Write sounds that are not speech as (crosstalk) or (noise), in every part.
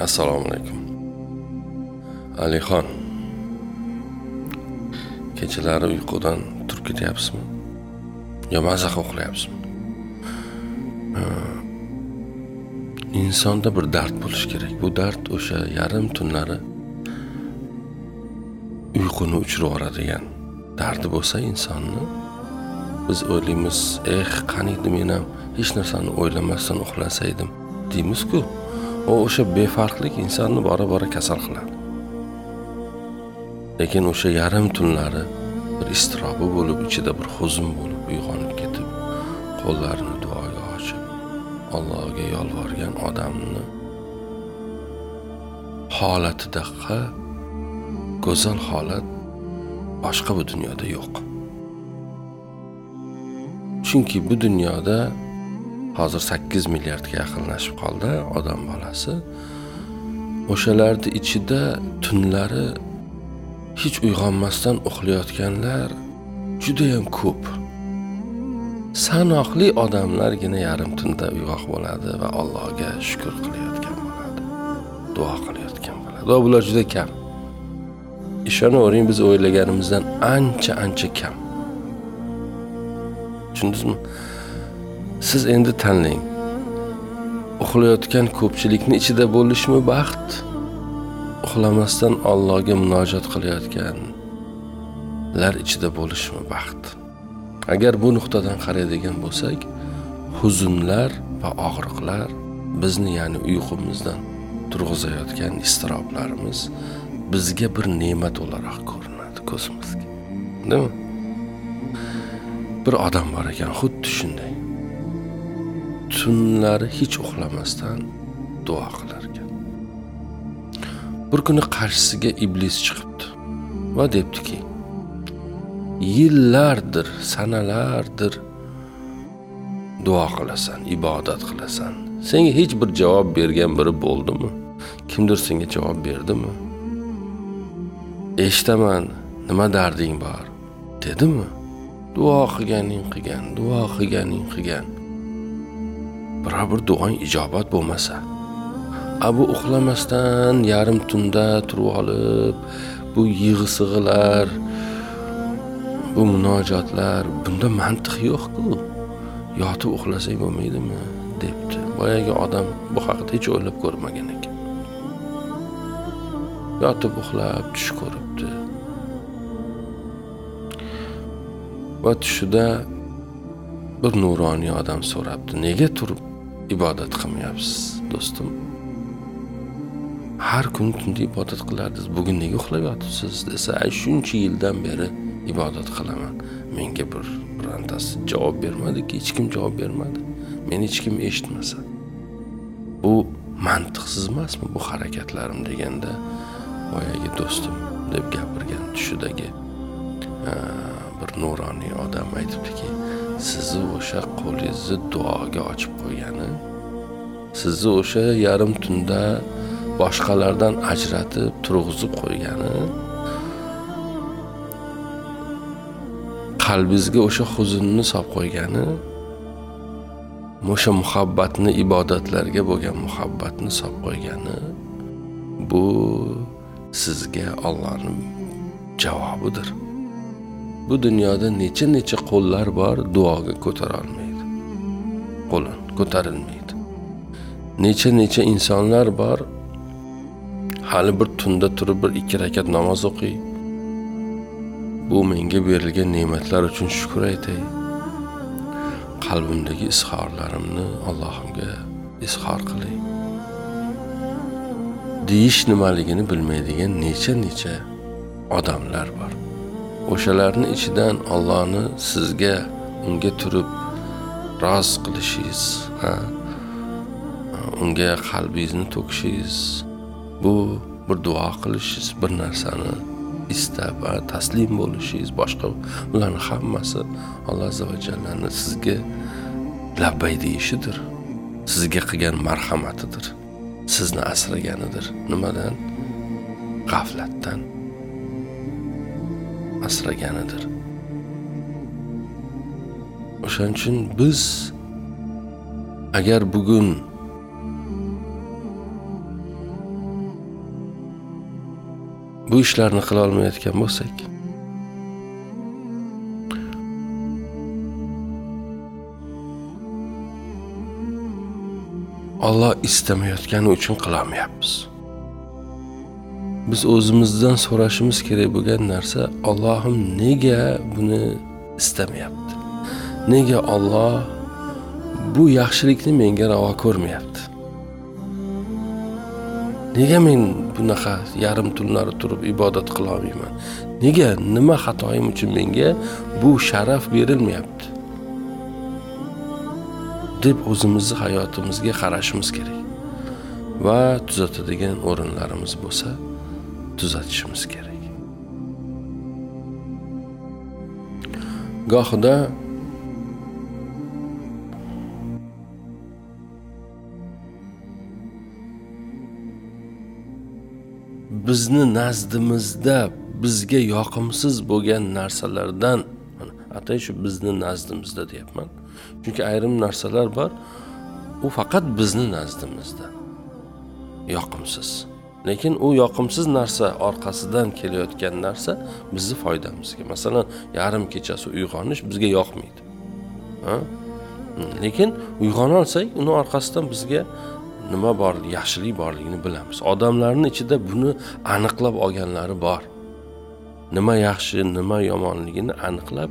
assalomu alaykum. Alixon kechalari uyqudan turib ketyapsizmi? Yo maza qilib uxlayapsizmi insonda bir dard bo'lishi kerak. Bu dard o'sha yarim tunlari uyquni o'chirib yuboradigan dardi bo'lsa insonni biz o'ylaymiz eh qaniydi men ham hech narsani o'ylamasdan uxlasaydim deymiz-ku. U o'sha befarqlik insonni bora bora kasal qiladi. Lekin o'sha yarim tunlari bir iztirobi bo'lib ichida bir huzn bo'lib uyg'onib ketib qo'llarini duoga ochib allohga yolvorgan odamni holatidaqa go'zal holat boshqa bu dunyoda yo'q. Chunki bu dunyoda hozir sakkiz milliardga yaqinlashib qoldi odam bolasi. O'shalarni ichida tunlari hech uyg'onmasdan uxlayotganlar judayam ko'p. Sanoqli odamlargina yarim tunda uyg'oq bo'ladi va allohga shukur qilayotgan bo'ladi duo qilayotgan bo'ladi. Va bular juda kam. Ishonavering biz o'ylaganimizdan ancha ancha kam. Tushundingizmi siz endi tanlang. Uxlayotgan ko'pchilikni ichida bo'lishmi baxt? Uxlamasdan Allohga munojat qilayotganlar ichida bo'lishmi baxt? Agar bu nuqtadan qaraydigan bo'lsak huzunlar va og'riqlar bizni ya'ni uyqumizdan turg'izayotgan iztiroblarimiz bizga bir ne'mat o'laroq ko'rinadi ko'zimizga. Deymi bir odam bor ekan xuddi shunday. Tunlari hech uxlamasdan duo qilar ekan bir kuni qarshisiga iblis chiqibdi va debdiki yillardir sanalardir duo qilasan ibodat qilasan. Senga hech bir javob bergan biri bo'ldimi? Kimdir senga javob berdimi? Eshitaman nima darding bor? Dedimi? Duo qilganing qilgan duo qilganing qilgan. Biror bir duoing ijobat bo'lmasa. Abu uxlamasdan yarim tunda turib olib bu yig'i sig'ilar bu munojotlar bunda mantiq yo'q-ku. Yotib uxlasang bo'lmaydimi? debdi. Boyagi odam bu haqida hech o'ylab ko'rmagan ekan. Yotib uxlab tush ko'ribdi. Va tushida bir nuroniy odam so'rabdi. Nega turib ibodat qilmayapsiz do'stim. Har kuni tunda ibodat qilardingiz bugun nega uxlab yotibsiz desa ay shuncha yildan beri ibodat qilaman. Menga bir birontasi javob bermadiki hech kim javob bermadi. Meni hech kim eshitmasa. Bu mantiqsiz emasmi bu harakatlarim deganda? Boyagi do'stim deb gapirgan tushidagi bir nuroniy odam aytibdiki sizni o'sha qo'lingizni duoga ochib qo'ygani sizni o'sha yarim tunda boshqalardan ajratib turg'izib qo'ygani qalbingizga o'sha huzunni solib qo'ygani o'sha muhabbatni ibodatlarga bo'lgan muhabbatni solib qo'ygani bu sizga Allohning javobidir. Bu dunyoda necha necha qo'llar bor duoga ko'tara olmaydi ko'tarilmaydi. Necha necha insonlar bor hali bir tunda turib bir ikki rakat namoz o'qiy. Bu menga berilgan ne'matlar uchun shukur aytay. Qalbimdagi izhorlarimni allohimga izhor qilay. Deyish nimaligini bilmaydigan necha necha odamlar bor. O'shalarni ichidan Allohni sizga unga turib roz qilishingiz ha unga qalbingizni to'kishingiz. Bu bir duo qilishingiz bir narsani istab va taslim bo'lishingiz boshqa ularning hammasi alloh azza va jallani sizga labbay deyishidir. Sizga qilgan marhamatidir. Sizni asraganidir. Nimadan? G'aflatdan. Asraganidir o'shaning uchun biz agar bugun bu ishlarni qila olmayotgan bo'lsak Alloh istamayotgani uchun qilolmayapmiz. Biz o'zimizdan so'rashimiz kerak bo'lgan narsa Allohim nega buni istamayapti? Nega Alloh bu yaxshilikni menga ravo ko'rmayapti? Nega men bunaqa yarim tunlari turib ibodat qila olmayman? Nega nima xatoyim uchun menga bu sharaf berilmayapti? deb o'zimizni hayotimizga qarashimiz kerak va tuzatadigan o'rinlarimiz bo'lsa tuzatishimiz kerak. Gohida bizni nazdimizda bizga yoqimsiz bo'lgan narsalardan atay shu bizni nazdimizda deyapman. Chunki ayrim narsalar bor u faqat bizni nazdimizda. Yoqimsiz. Lekin u yoqimsiz narsa orqasidan kelayotgan narsa bizni foydamizga. Masalan yarim kechasi uyg'onish bizga yoqmaydi. Lekin uyg'ona olsak uni orqasidan bizga nima bor yaxshilik borligini bilamiz. Odamlarni ichida buni aniqlab olganlari bor. Nima yaxshi nima yomonligini aniqlab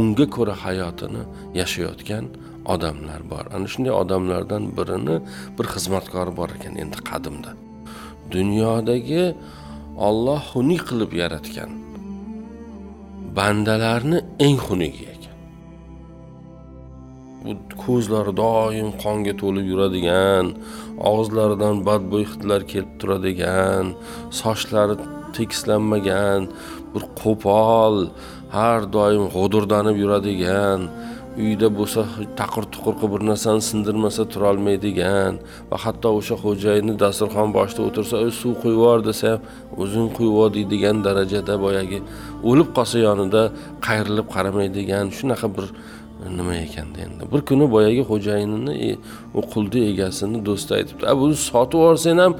unga ko'ra hayotini yashayotgan odamlar bor. Ana shunday odamlardan birini bir xizmatkori bor ekan endi qadimda. Dunyodagi Alloh xunuk qilib yaratgan. Bandalarni eng xunugi ekan bu ko'zlari doim qonga to'lib yuradigan og'izlaridan badbo'y hidlar kelib turadigan sochlari tekislanmagan bir qo'pol har doim g'o'dirdanib yuradigan uyda bo'lsa taqir tuqir bir narsani sindirmasa turolmaydigan va hatto o'sha xo'jayini dasturxon boshida o'tirsa suv quyib yubor desa ham o'zing quyib yubor deydigan darajada boyagi o'lib qolsa yonida qayrilib qaramaydigan shunaqa bir e, nima ekanda endi. Bir kuni boyagi xo'jayinini e, u qulni egasini do'sti aytibdi a buni sotib yuborsang ham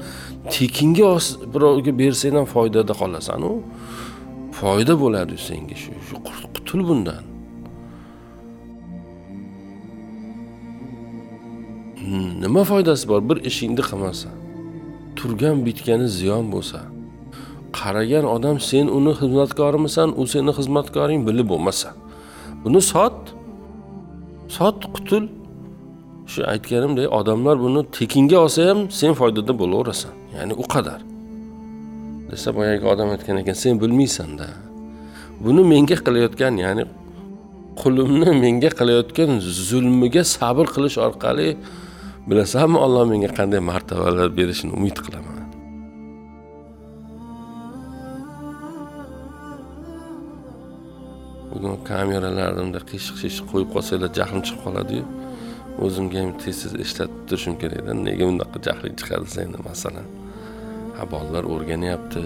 tekinga birovga bersang ham foydada qolasanu. Foyda bo'ladi senga shu shu qutul bundan. Hmm, nima foydasi bor? Bir ishingni qilmasa turgan bitgani ziyon bo'lsa qaragan odam sen uni xizmatkorimisan u seni xizmatkoring bilib bo'lmasa buni sot sot qutul. Shu aytganimdek odamlar buni tekinga olsa ham sen foydada bo'laverasan ya'ni u qadar. Desa boyagi odam aytgan ekan sen bilmaysanda. Buni menga qilayotgan ya'ni qulimni menga qilayotgan zulmiga sabr qilish orqali bilasanmi olloh menga qanday martabalar berishini umid qilaman. Bugun kameralarni qiyshiq shishiq qo'yib qolsanglar jahlim chiqib qoladiyu. O'zimga ham tez tez eslatib turishim kerakda nega bunaqa jahling chiqadi seni masalan. Ha bolalar o'rganyapti.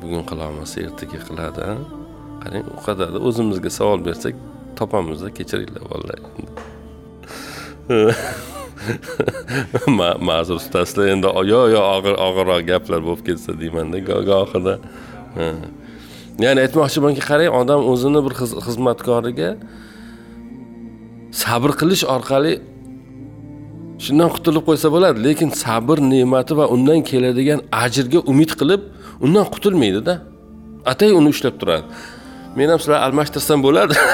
Bugun qilolmasa ertaga qiladi qarang u qadarda o'zimizga savol bersak topamizda kechiringlar bolalar (laughs) (laughs) (laughs) ma'zur tutasizlar endi yo yo og'ir og'irroq gaplar bo'lib ketsa deymanda gohida ya'ni aytmoqchimanki qarang odam o'zini bir xizmatkoriga sabr qilish orqali shundan qutulib qo'ysa bo'ladi. Lekin sabr ne'mati va undan keladigan ajrga umid qilib undan qutulmaydida atay uni ushlab turadi. Men ham sizlar almashtirsam bo'ladi. (laughs)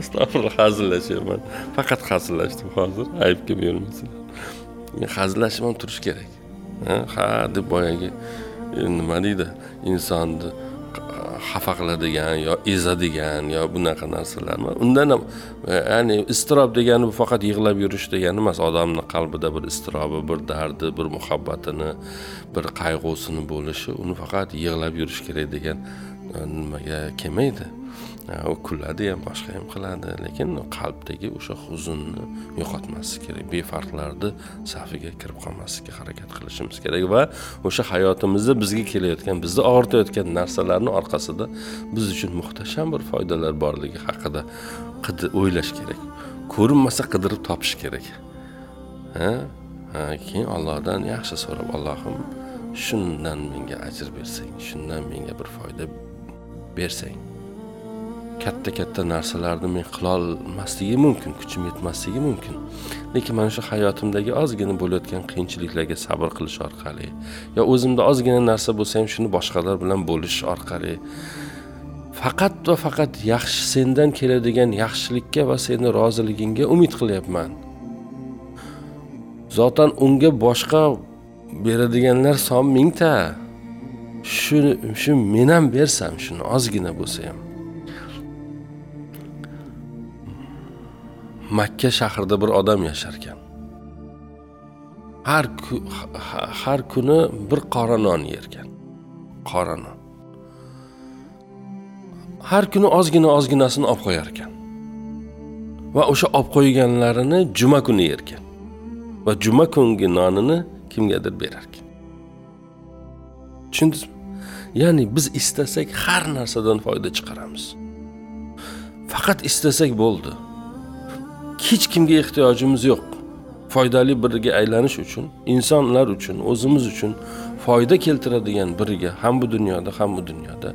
astag'firulloh hazillashyapman faqat hazillashdim hozir aybga bermasinlar hazillashib ham turish kerak ha? Deb boyagi e, nima deydi insonni xafa qiladigan yo ezadigan yo bunaqa narsalar undan ham e, ya'ni iztirob degani bu faqat yig'lab yurish degani emas odamni qalbida bir iztirobi bir dardi bir muhabbatini bir qayg'usini bo'lishi uni faqat yig'lab yurish kerak degan e, nimaga kelmaydi. U kuladi ham boshqa ham qiladi lekin qalbdagi o'sha huzunni yo'qotmaslik kerak. Befarqlarni safiga kirib qolmaslikka harakat qilishimiz kerak va o'sha hayotimizda bizga kelayotgan bizni og'ritayotgan narsalarni orqasida biz uchun muhtasham bir foydalar borligi haqida o'ylash kerak. Ko'rinmasa qidirib topish kerak. Ha Ha, keyin Allohdan yaxshi so'rab, Allohim shundan menga ajr bersang, shundan menga bir foyda bersang. Katta katta narsalarni men qila olmasligim mumkin, kuchim yetmasligi mumkin. Lekin mana shu hayotimdagi ozgina bo'layotgan qiyinchiliklarga sabr qilish orqali yo o'zimda ozgina narsa bo'lsa ham shuni boshqalar bilan bo'lish orqali faqat va faqat yaxshi sendan keladigan yaxshilikka va seni roziligingga umid qilyapman. Zotan unga boshqa beradiganlar son mingta. shu shu men ham bersam, shuni ozgina bo'lsa ham. Makka shahrida bir odam yashar ekan. Har har kuni bir qora non yerkan. Qora non. Har kuni ozgina ozginasini olib qo'yar ekan. Va o'sha olib qo'yganlarini juma kuni yerkan. Va juma kungi nonini kimgadir berar ekan. Tushundingizmi? Ya'ni biz istasak har narsadan foyda chiqaramiz. Faqat istasak bo'ldi. Hech kimga ehtiyojimiz yo'q. Foydali biriga aylanish uchun, insonlar uchun, o'zimiz uchun foyda keltiradigan biriga ham bu dunyoda, ham bu dunyoda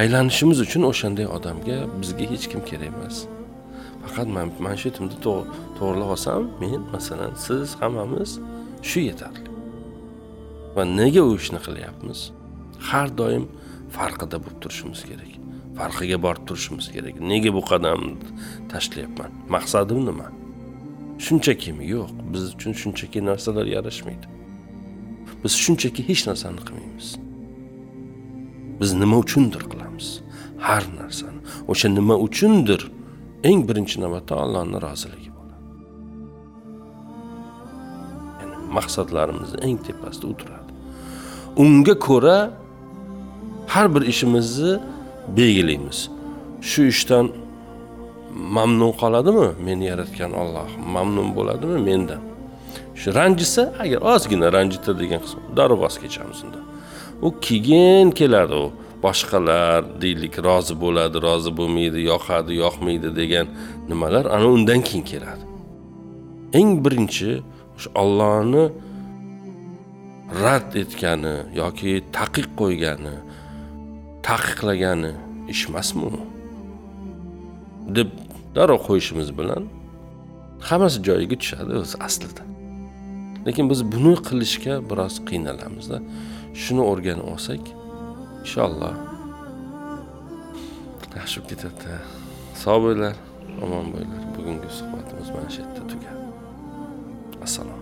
aylanishimiz uchun o'shanday odamga bizga hech kim kerak emas. Faqat men mana shu yetimni olsam, men masalan, siz hammamiz shu yetarli. Va nega u ishni qilyapmiz? Har doim farqida bo'lib turishimiz kerak. Farqiga borib turishimiz kerak. Nega bu qadamni tashlayapman? Maqsadim nima? Shunchakimi? Yo'q. Biz uchun shunchaki narsalar yarashmaydi. Biz shunchaki hech narsani qilmaymiz. Biz nima uchundir qilamiz? Har narsani. O'sha nima uchundir eng birinchi navbatda allohni roziligi bo'ladi. Ya'ni maqsadlarimizni eng tepasida u turadi unga ko'ra har bir ishimizni belgilaymiz. Shu ishdan mamnun qoladimi meni yaratgan olloh mamnun bo'ladimi mendan? Shu ranjisa agar ozgina degan qism darrov voz kechamiz unda. U keyin keladi u boshqalar deylik rozi bo'ladi rozi bo'lmaydi yoqadi yoqmaydi degan nimalar ana undan keyin keladi. Eng birinchi o'sha Allohni rad etgani yoki taqiq qo'ygani taqiqlagani ish emasmi deb darrov qo'yishimiz bilan hammasi joyiga tushadi o'zi aslida. Lekin biz buni qilishga biroz qiynalamizda shuni o'rganib olsak inshaalloh yaxshi bo'lib ketadi sog' bo'linglar omon bo'linglar bugungi suhbatimiz mana shu yerda tugadi. Assalom.